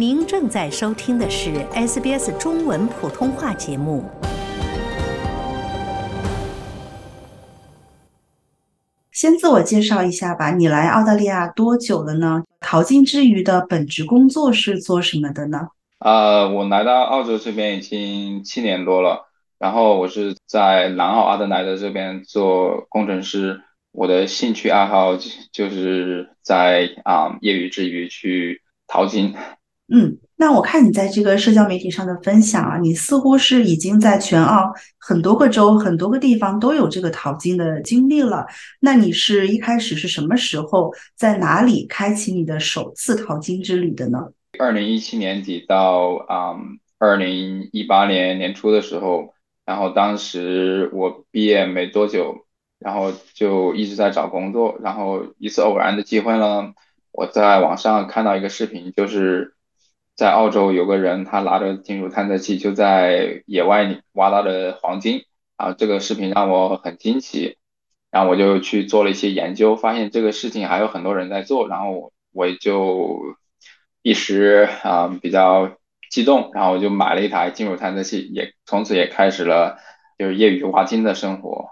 您正在收听的是 SBS 中文普通话节目。先自我介绍一下吧，你来澳大利亚多久了呢？淘金之余的本职工作是做什么的呢？呃，我来到澳洲这边已经七年多了，然后我是在南澳阿德莱德这边做工程师。我的兴趣爱好就是在啊业余之余去淘金。嗯，那我看你在这个社交媒体上的分享啊，你似乎是已经在全澳很多个州、很多个地方都有这个淘金的经历了。那你是一开始是什么时候在哪里开启你的首次淘金之旅的呢？二零一七年底到啊二零一八年年初的时候，然后当时我毕业没多久，然后就一直在找工作，然后一次偶然的机会呢，我在网上看到一个视频，就是。在澳洲有个人，他拿着金属探测器就在野外里挖到了黄金啊！这个视频让我很惊奇，然后我就去做了一些研究，发现这个事情还有很多人在做，然后我就一时啊比较激动，然后我就买了一台金属探测器，也从此也开始了就是业余挖金的生活，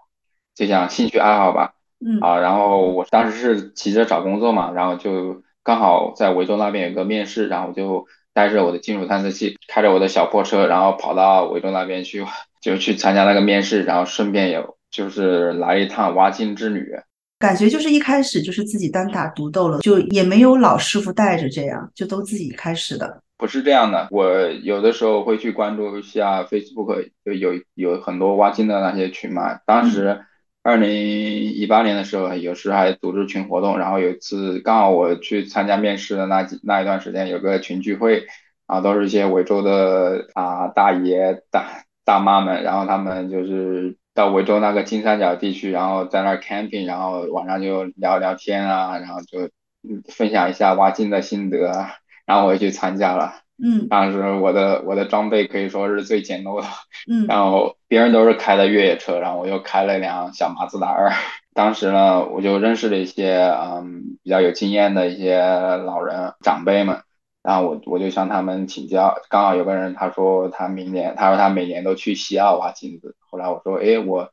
就像兴趣爱好吧。嗯啊，然后我当时是急着找工作嘛，然后就刚好在维州那边有个面试，然后我就。带着我的金属探测器，开着我的小破车，然后跑到维州那边去，就去参加那个面试，然后顺便也就是来一趟挖金之旅。感觉就是一开始就是自己单打独斗了，就也没有老师傅带着，这样就都自己开始的。不是这样的，我有的时候会去关注一下 Facebook，就有有很多挖金的那些群嘛。当时二零一八年的时候，有时还组织群活动，然后有一次刚好我去参加面试的那几那一段时间，有个群聚会，啊，都是一些维州的啊大爷大大妈们，然后他们就是到维州那个金三角地区，然后在那儿 camping，然后晚上就聊聊天啊，然后就分享一下挖金的心得，然后我也去参加了。嗯，当时我的我的装备可以说是最简陋的，嗯，然后别人都是开的越野车，然后我又开了一辆小马自达二。当时呢，我就认识了一些嗯比较有经验的一些老人长辈们，然后我我就向他们请教。刚好有个人他说他明年，他说他每年都去西澳挖金子。后来我说，哎，我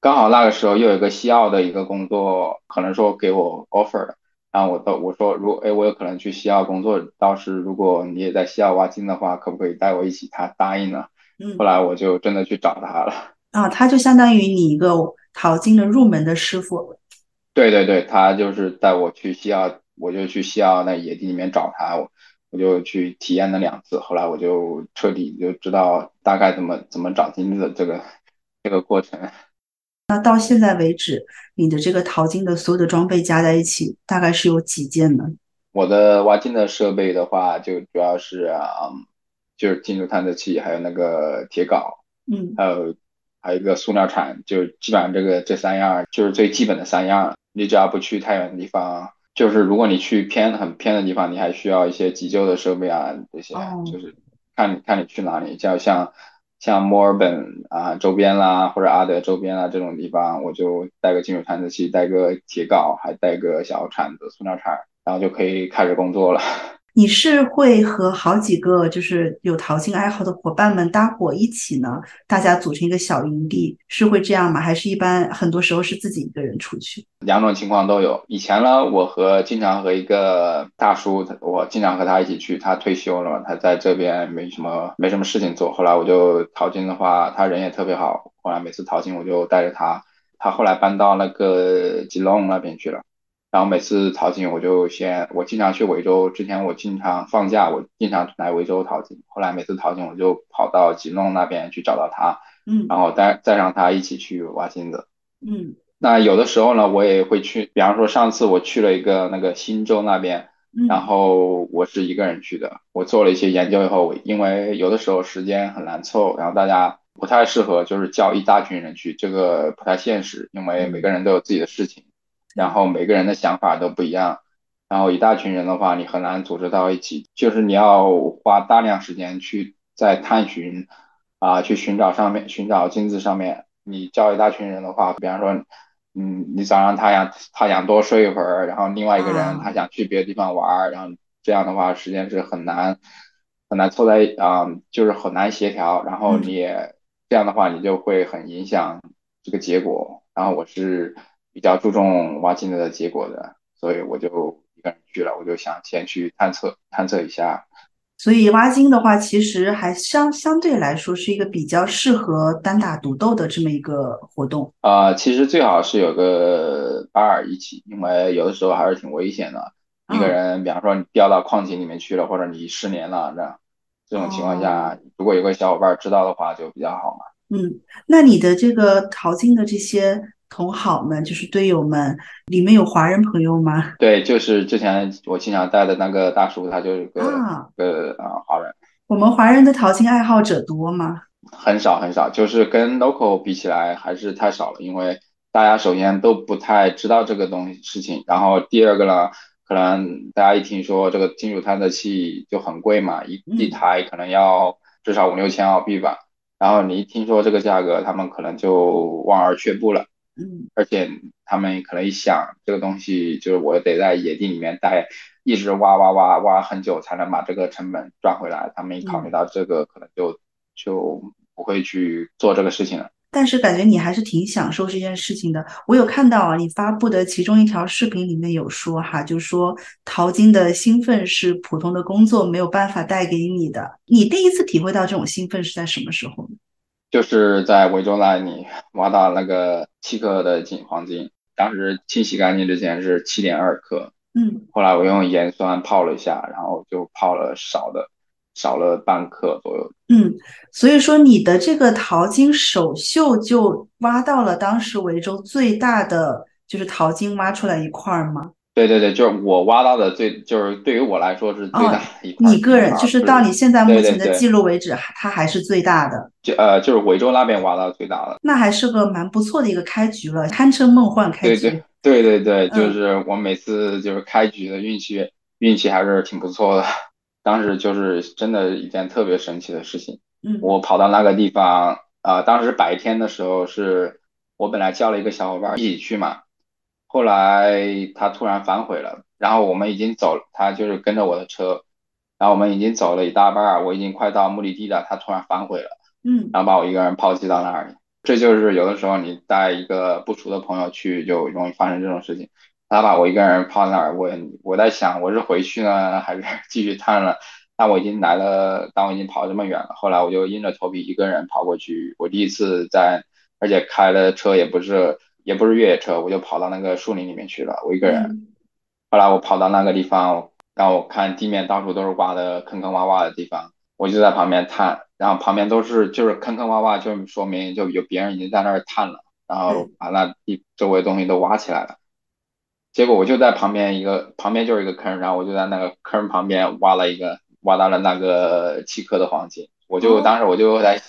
刚好那个时候又有一个西澳的一个工作，可能说给我 offer 的。然后我到我说如哎我有可能去西澳工作，到时如果你也在西澳挖金的话，可不可以带我一起？他答应了。嗯，后来我就真的去找他了。啊，他就相当于你一个淘金的入门的师傅。对对对，他就是带我去西澳，我就去西澳那野地里面找他，我我就去体验了两次。后来我就彻底就知道大概怎么怎么找金子这个这个过程。那到现在为止，你的这个淘金的所有的装备加在一起，大概是有几件呢？我的挖金的设备的话，就主要是啊，就是金属探测器，还有那个铁镐，嗯，还有还有一个塑料铲，就基本上这个这三样就是最基本的三样。你只要不去太远的地方，就是如果你去偏很偏的地方，你还需要一些急救的设备啊，这些就是看你看你去哪里，就像。像墨尔本啊周边啦，或者阿德周边啦这种地方，我就带个金属探测器，带个铁镐，还带个小铲子、塑料铲，然后就可以开始工作了。你是会和好几个就是有淘金爱好的伙伴们搭伙一起呢？大家组成一个小营地，是会这样吗？还是一般很多时候是自己一个人出去？两种情况都有。以前呢，我和经常和一个大叔，我经常和他一起去。他退休了，他在这边没什么没什么事情做。后来我就淘金的话，他人也特别好。后来每次淘金我就带着他。他后来搬到那个吉隆那边去了。然后每次淘金，我就先我经常去维州。之前我经常放假，我经常来维州淘金。后来每次淘金，我就跑到吉隆那边去找到他，嗯，然后带再让他一起去挖金子。嗯，那有的时候呢，我也会去，比方说上次我去了一个那个新州那边，然后我是一个人去的。我做了一些研究以后，因为有的时候时间很难凑，然后大家不太适合就是叫一大群人去，这个不太现实，因为每个人都有自己的事情。然后每个人的想法都不一样，然后一大群人的话，你很难组织到一起，就是你要花大量时间去在探寻啊，去寻找上面寻找金子上面。你叫一大群人的话，比方说，嗯，你早上他想他想多睡一会儿，然后另外一个人他想去别的地方玩，然后这样的话时间是很难很难凑在啊、就是很难协调，然后你也、这样的话你就会很影响这个结果。然后我是比较注重挖金子的结果的，所以我就一个人去了，我就想先去探测探测一下。所以挖金的话，其实还相相对来说是一个比较适合单打独斗的这么一个活动。呃，其实最好是有个伴儿一起，因为有的时候还是挺危险的。一个嗯人，比方说你掉到矿井里面去了，或者你失联了，这样这种情况下，如果有个小伙伴知道的话，就比较好嘛。嗯，那你的这个淘金的这些同好们，就是队友们，里面有华人朋友吗？对，就是之前我经常带的那个大叔，他就是个啊，个啊华人，我们华人的淘金爱好者多吗？很少很少，就是跟 local 比起来还是太少了，因为大家首先都不太知道这个东西事情，然后第二个呢，可能大家一听说这个金属探测器就很贵嘛，一一嗯台可能要至少五六千澳币吧，然后你一听说这个价格，他们可能就望而却步了。嗯而且他们可能一想，这个东西就是我得在野地里面待，一直挖挖挖挖很久才能把这个成本赚回来。他们一考虑到这个，可能就就不会去做这个事情了。但是感觉你还是挺享受这件事情的。我有看到啊，你发布的其中一条视频里面有说哈，就说淘金的兴奋是普通的工作没有办法带给你的。你第一次体会到这种兴奋是在什么时候呢？就是在维州那里挖到那个七克的金黄金，当时清洗干净之前是七点二克，嗯后来我用盐酸泡了一下，然后就泡了少的少了半克左右。嗯，所以说你的这个淘金首秀就挖到了当时维州最大的就是淘金挖出来一块儿吗？对对对，就是我挖到的最，就是对于我来说是最大的一块。哦你个人就是到你现在目前的记录为止，还它还是最大的，就呃就是维州那边挖到最大的。那还是个蛮不错的一个开局了，堪称梦幻开局。对对对对对，嗯就是我每次就是开局的运气运气还是挺不错的，当时就是真的一件特别神奇的事情。嗯我跑到那个地方，啊，当时白天的时候是我本来叫了一个小伙伴一起去嘛，后来他突然反悔了，然后我们已经走了，他就是跟着我的车，然后我们已经走了一大半儿，我已经快到目的地了，他突然反悔了，嗯然后把我一个人抛弃到那里。这就是有的时候你带一个不熟的朋友去，就容易发生这种事情。他把我一个人抛那儿，我我在想我是回去呢，还是 继续探了？但我已经来了，但我已经跑这么远了。后来我就硬着头皮一个人跑过去。我第一次在，而且开的车也不是也不是越野车，我就跑到那个树林里面去了，我一个人。嗯后来我跑到那个地方，让我看地面到处都是挖的坑坑洼洼的地方，我就在旁边探，然后旁边都是就是坑坑洼洼，就说明就有别人已经在那儿探了，然后把那地周围东西都挖起来了。结果我就在旁边一个旁边就是一个坑，然后我就在那个坑旁边挖了一个，挖到了那个七克的黄金。我就哦当时我就在，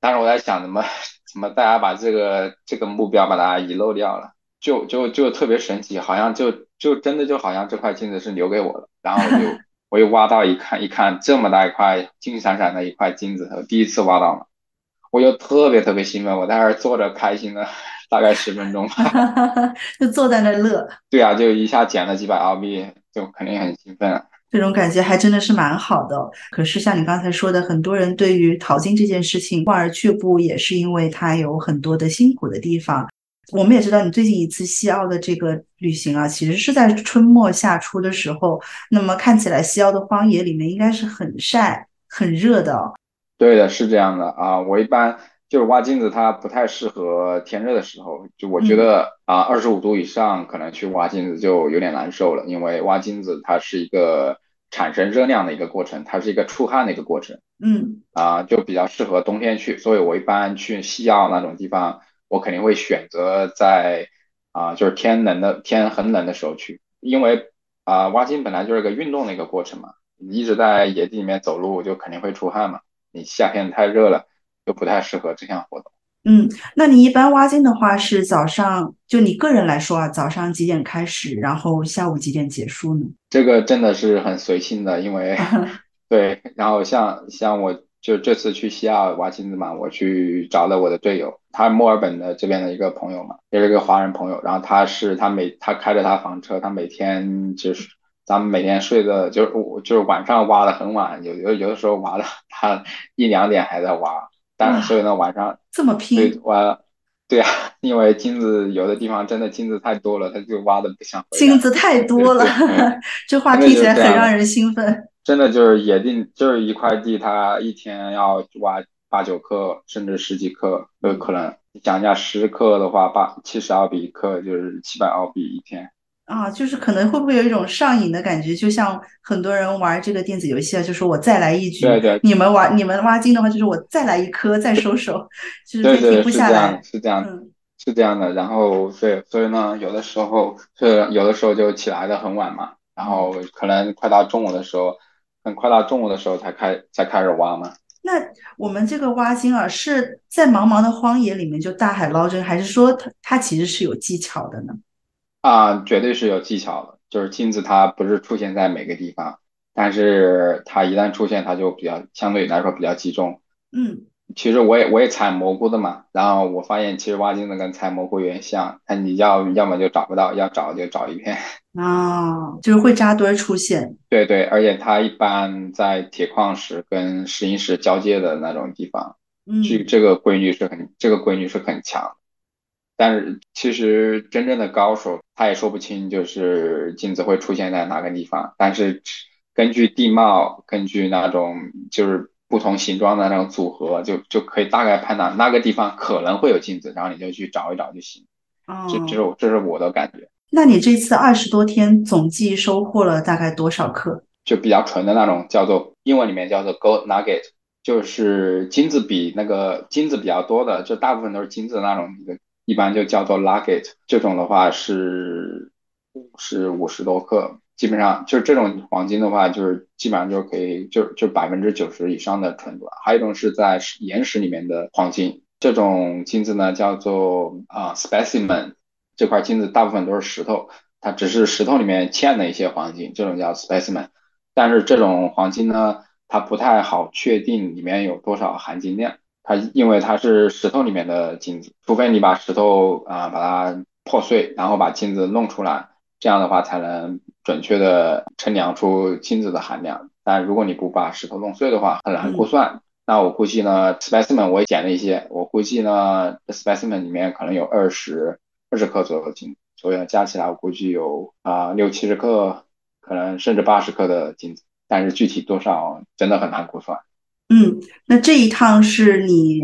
当时我在想怎么怎么大家把这个这个目标把它遗漏掉了。就就就特别神奇，好像就就真的就好像这块镜子是留给我的，然后我就 我又挖到一看一看这么大一块金闪闪的一块金子，我第一次挖到了，我就特别特别兴奋，我在那儿坐着开心了大概十分钟吧。就坐在那儿乐，对啊，就一下捡了几百澳币，就肯定很兴奋啊。这种感觉还真的是蛮好的。可是像你刚才说的，很多人对于淘金这件事情望而却步，也是因为它有很多的辛苦的地方。我们也知道，你最近一次西澳的这个旅行啊，其实是在春末夏初的时候。那么看起来西澳的荒野里面应该是很晒、很热的。对的，是这样的啊。我一般就是挖金子，它不太适合天热的时候。就我觉得啊，二十五度以上可能去挖金子就有点难受了，因为挖金子它是一个产生热量的一个过程，它是一个出汗的一个过程嗯啊，就比较适合冬天去。所以我一般去西澳那种地方，我肯定会选择在啊，就是天冷的天很冷的时候去，因为啊，挖金本来就是个运动的一个过程嘛，你一直在野地里面走路，就肯定会出汗嘛。你夏天太热了，就不太适合这项活动。嗯，那你一般挖金的话是早上，就你个人来说啊，早上几点开始，然后下午几点结束呢？这个真的是很随性的，因为 对，然后像像我就这次去西亚挖金子嘛，我去找了我的队友，他墨尔本的这边的一个朋友嘛，也是一个华人朋友，然后他是他每他开着他房车，他每天就是咱们每天睡的，就是我就是晚上挖的很晚，有有有的时候挖的他一两点还在挖，但所以呢晚上这么拼对挖，对啊，因为金子有的地方真的金子太多了，他就挖的不像。金子太多了，这话听起来很让人兴奋。真的就是野地，就是一块地，他一天要挖八九克，甚至十几克都有可能。讲一下十克的话，八七十澳币一克，就是七百澳币一天。啊，就是可能会不会有一种上瘾的感觉？就像很多人玩这个电子游戏啊，就是我再来一局。对对。你们玩你们挖金的话，就是我再来一颗，再收手，就是停不下来。是这样，是这样，是这样的。然后对，所以呢，有的时候是有的时候就起来的很晚嘛，然后可能快到中午的时候，很快到中午的时候才开才开始挖嘛。那我们这个挖金啊，是在茫茫的荒野里面就大海捞针，还是说它它其实是有技巧的呢？啊，绝对是有技巧的。就是金子，它不是出现在每个地方，但是它一旦出现，它就比较相对来说比较集中。嗯，其实我也我也采蘑菇的嘛，然后我发现其实挖金子跟采蘑菇有点像，那你要要么就找不到，要找就找一片。啊，就是会扎堆出现。对对，而且它一般在铁矿石跟石英石交界的那种地方。嗯，这这个规律是很这个规律是很强。但是其实真正的高手他也说不清，就是镜子会出现在哪个地方。但是根据地貌，根据那种就是不同形状的那种组合，就就可以大概判断那个地方可能会有镜子，然后你就去找一找就行。哦，这这是这是我的感觉。那你这次二十多天总计收获了大概多少克？就比较纯的那种，叫做英文里面叫做 gold nugget，就是金子比那个金子比较多的，就大部分都是金子的那种一个。一般就叫做 nugget，这种的话是是五十多克，基本上就是这种黄金的话，就是基本上就可以就就百分之九十以上的纯度。还有一种是在岩石里面的黄金，这种金子呢叫做啊 specimen，这块金子大部分都是石头，它只是石头里面嵌的一些黄金，这种叫 specimen。但是这种黄金呢，它不太好确定里面有多少含金量。它因为它是石头里面的金子，除非你把石头啊把它破碎，然后把金子弄出来，这样的话才能准确的称量出金子的含量。但如果你不把石头弄碎的话，很难估算。那我估计呢，specimen 我也捡了一些，我估计呢，specimen 里面可能有二十二十克左右的金子，所以加起来我估计有啊六七十克，可能甚至八十克的金子，但是具体多少真的很难估算。嗯，那这一趟是你，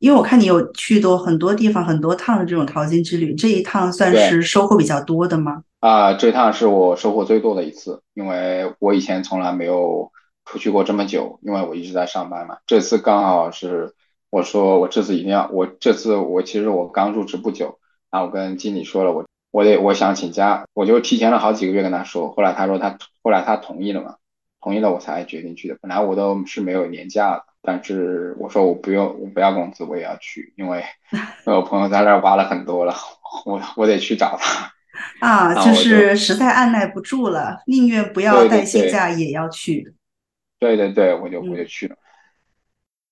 因为我看你有去过很多地方，很多趟的这种淘金之旅，这一趟算是收获比较多的吗？啊，这趟是我收获最多的一次，因为我以前从来没有出去过这么久，因为我一直在上班嘛。这次刚好是我说我这次一定要，我这次我其实我刚入职不久，然后我跟经理说了，我我得我想请假，我就提前了好几个月跟他说，后来他说他后来他同意了嘛。同意了，我才决定去的。本来我都是没有年假的，但是我说我不用，我不要工资，我也要去，因为 我朋友在那儿挖了很多了，我我得去找他。啊，就是实在按耐不住了，宁愿不要带薪假也要去。对对对，我就我就去了。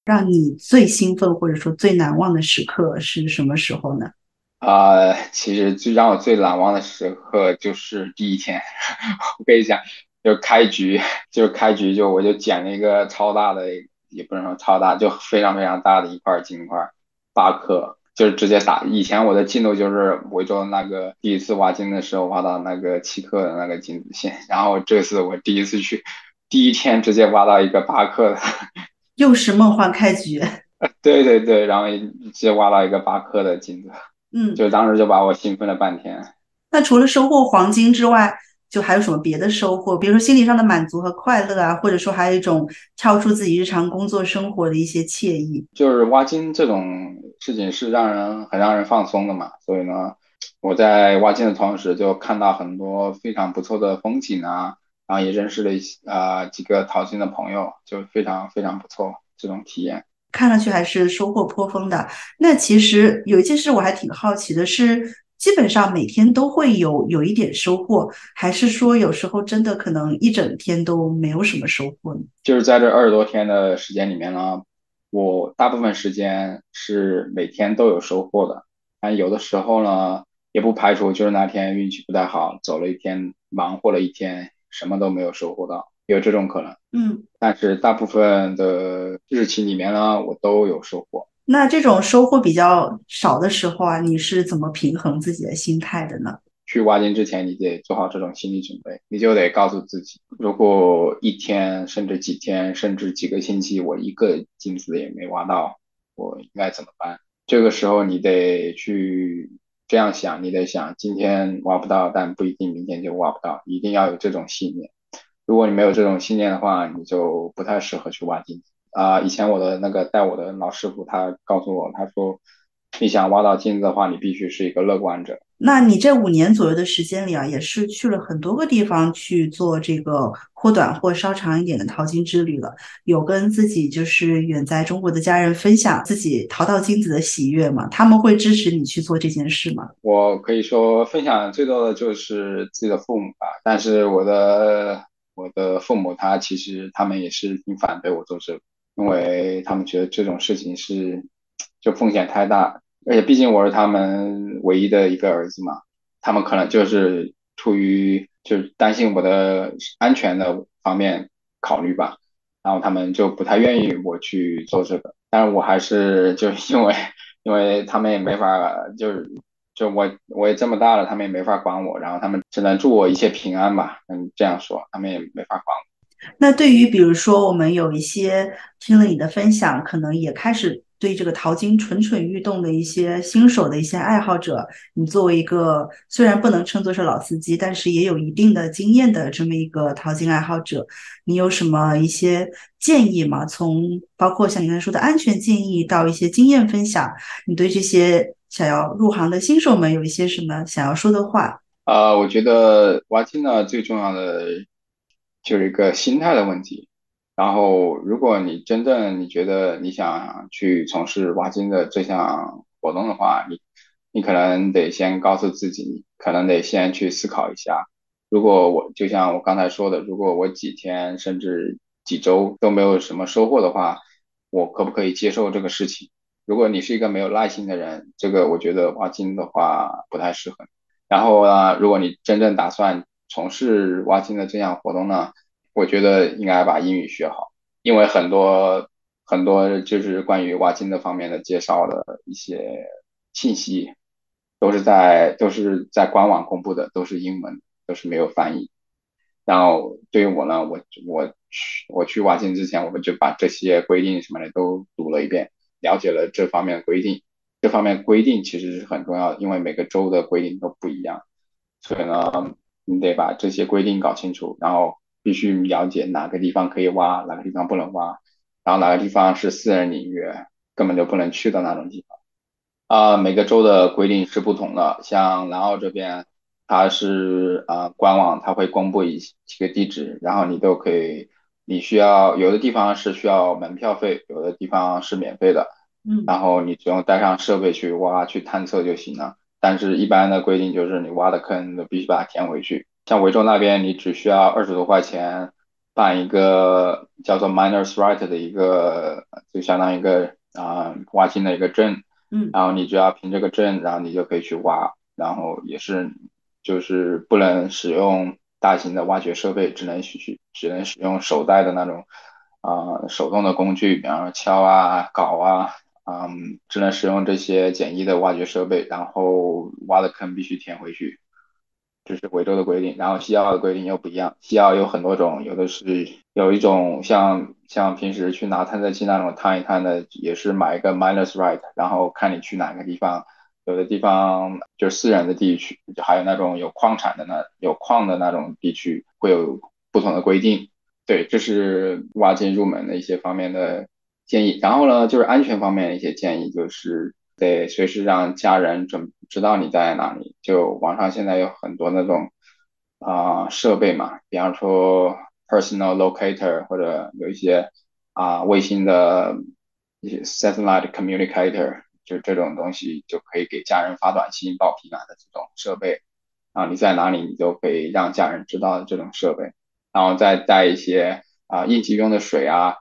让你最兴奋或者说最难忘的时刻是什么时候呢？啊，其实最让我最难忘的时刻就是第一天，我跟你讲。就开局，就开局，就我就捡了一个超大的，也不能说超大，就非常非常大的一块金块，八克，就是直接打。以前我的进度就是围着那个第一次挖金的时候挖到那个七克的那个金子线，然后这次我第一次去，第一天直接挖到一个八克的，又是梦幻开局。对对对，然后直接挖到一个八克的金子，嗯，就当时就把我兴奋了半天。那除了收获黄金之外，就还有什么别的收获？比如说心理上的满足和快乐啊，或者说还有一种超出自己日常工作生活的一些惬意。就是挖金这种事情是让人很让人放松的嘛，所以呢，我在挖金的同时就看到很多非常不错的风景啊，然后也认识了一些啊几个淘金的朋友，就非常非常不错这种体验。看上去还是收获颇丰的。那其实有一件事我还挺好奇的是。基本上每天都会有有一点收获，还是说有时候真的可能一整天都没有什么收获呢？就是在这二十多天的时间里面呢，我大部分时间是每天都有收获的，但有的时候呢，也不排除就是那天运气不太好，走了一天，忙活了一天，什么都没有收获到，有这种可能。嗯，但是大部分的日期里面呢，我都有收获。那这种收获比较少的时候啊，你是怎么平衡自己的心态的呢？去挖金之前，你得做好这种心理准备，你就得告诉自己，如果一天甚至几天甚至几个星期我一个金子也没挖到，我应该怎么办？这个时候你得去这样想，你得想今天挖不到，但不一定明天就挖不到，一定要有这种信念。如果你没有这种信念的话，你就不太适合去挖金。啊，以前我的那个带我的老师傅他告诉我，他说，你想挖到金子的话，你必须是一个乐观者。那你这五年左右的时间里啊，也是去了很多个地方去做这个或短或稍长一点的淘金之旅了。有跟自己就是远在中国的家人分享自己淘到金子的喜悦吗？他们会支持你去做这件事吗？我可以说分享最多的就是自己的父母吧，但是我的我的父母他其实他们也是挺反对我做这个，因为他们觉得这种事情是就风险太大。而且毕竟我是他们唯一的一个儿子嘛，他们可能就是出于就是担心我的安全的方面考虑吧，然后他们就不太愿意我去做这个。但是我还是就 因为因为他们也没法，就是就我我也这么大了，他们也没法管我，然后他们只能祝我一切平安吧，嗯，这样说，他们也没法管我。那对于比如说我们有一些听了你的分享，可能也开始。对这个淘金蠢蠢欲动的一些新手的一些爱好者，你作为一个虽然不能称作是老司机，但是也有一定的经验的这么一个淘金爱好者，你有什么一些建议吗？从包括像你刚才说的安全建议到一些经验分享，你对这些想要入行的新手们有一些什么想要说的话？呃，我觉得挖金呢最重要的就是一个心态的问题。然后，如果你真正你觉得你想去从事挖金的这项活动的话，你你可能得先告诉自己，可能得先去思考一下。如果我就像我刚才说的，如果我几天甚至几周都没有什么收获的话，我可不可以接受这个事情？如果你是一个没有耐心的人，这个我觉得挖金的话不太适合。然后呢，如果你真正打算从事挖金的这项活动呢？我觉得应该把英语学好，因为很多很多就是关于挖金的方面的介绍的一些信息，都是在都是在官网公布的，都是英文，都是没有翻译。然后对于我呢，我我去我去挖金之前，我们就把这些规定什么的都读了一遍，了解了这方面的规定。这方面规定其实是很重要，因为每个州的规定都不一样，所以呢，你得把这些规定搞清楚，然后。必须了解哪个地方可以挖，哪个地方不能挖，然后哪个地方是私人领域，根本就不能去的那种地方。啊，每个州的规定是不同的。像南澳这边，它是啊官网它会公布一几个地址，然后你都可以，你需要有的地方是需要门票费，有的地方是免费的。嗯，然后你只用带上设备去挖去探测就行了。但是一般的规定就是你挖的坑都必须把它填回去。像维州那边，你只需要二十多块钱办一个叫做 Miners Right 的一个，就相当于一个啊挖金的一个证，嗯，然后你只要凭这个证，然后你就可以去挖，然后也是就是不能使用大型的挖掘设备，只能去只能使用手带的那种啊手动的工具，比方说锹啊、镐啊，嗯，只能使用这些简易的挖掘设备，然后挖的坑必须填回去。这是维州的规定，然后西澳的规定又不一样。西澳有很多种，有的是有一种像像平时去拿探测器那种探一探的，也是买一个 minus right，然后看你去哪个地方。有的地方就是私人的地区，还有那种有矿产的那有矿的那种地区会有不同的规定。对，这是挖金入门的一些方面的建议。然后呢，就是安全方面的一些建议，就是。得随时让家人准知道你在哪里。就网上现在有很多那种啊设备嘛，比方说 personal locator 或者有一些啊卫星的一些 satellite communicator，就这种东西就可以给家人发短信报平安的这种设备啊，你在哪里你就可以让家人知道这种设备，然后再带一些啊应急用的水啊。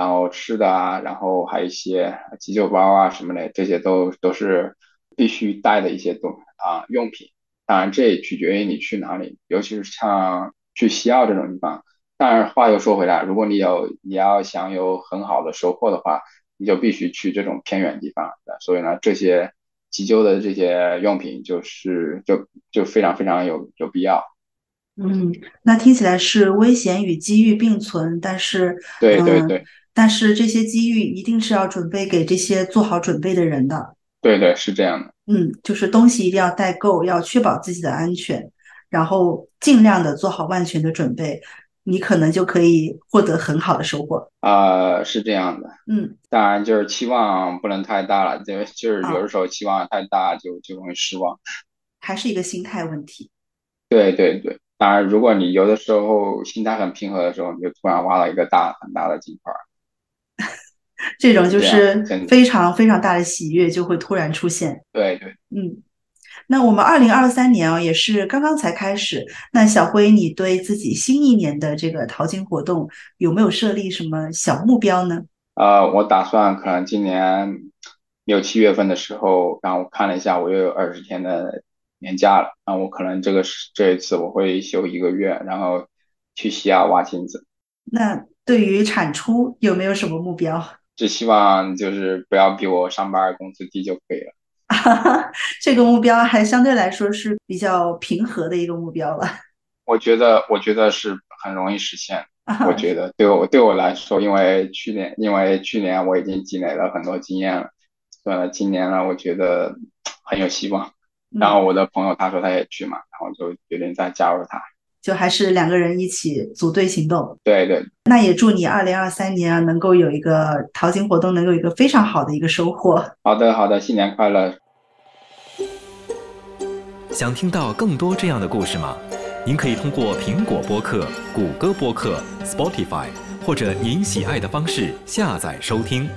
然后吃的啊，然后还有一些急救包啊什么的，这些都都是必须带的一些东啊用品。当然，这也取决于你去哪里，尤其是像去西澳这种地方。当然，话又说回来，如果你有你要想有很好的收获的话，你就必须去这种偏远地方。所以呢，这些急救的这些用品就是就就非常非常有有必要。嗯，那听起来是危险与机遇并存，但是对对对，但是这些机遇一定是要准备给这些做好准备的人的。对对，是这样的。嗯，就是东西一定要带够，要确保自己的安全，然后尽量的做好万全的准备。你可能就可以获得很好的收获。呃，是这样的，嗯，当然就是期望不能太大了，就就是有的时候期望太大就就容易失望，还是一个心态问题。对对对，当然如果你有的时候心态很平和的时候，你就突然挖了一个大很大的金块，这种就是非常非常大的喜悦就会突然出现。对对，嗯。那我们二零二三年啊，也是刚刚才开始。那小辉，你对自己新一年的这个淘金活动有没有设立什么小目标呢？呃，我打算可能今年六七月份的时候，然后我看了一下，我又有二十天的年假了，那我可能这个是这一次我会休一个月，然后去西亚挖金子。那对于产出有没有什么目标？只希望就是不要比我上班工资低就可以了。这个目标还相对来说是比较平和的一个目标了。我觉得，我觉得是很容易实现。我觉得对我对我来说，因为去年，因为去年我已经积累了很多经验了，所以，今年呢，我觉得很有希望。然后我的朋友他说他也去嘛，然后就决定再加入他。就还是两个人一起组队行动。对对。那也祝你二零二三年啊，能够有一个淘金活动，能够有一个非常好的一个收获。好的，好的，新年快乐。想听到更多这样的故事吗？您可以通过苹果播客、谷歌播客、Spotify 或者您喜爱的方式下载收听。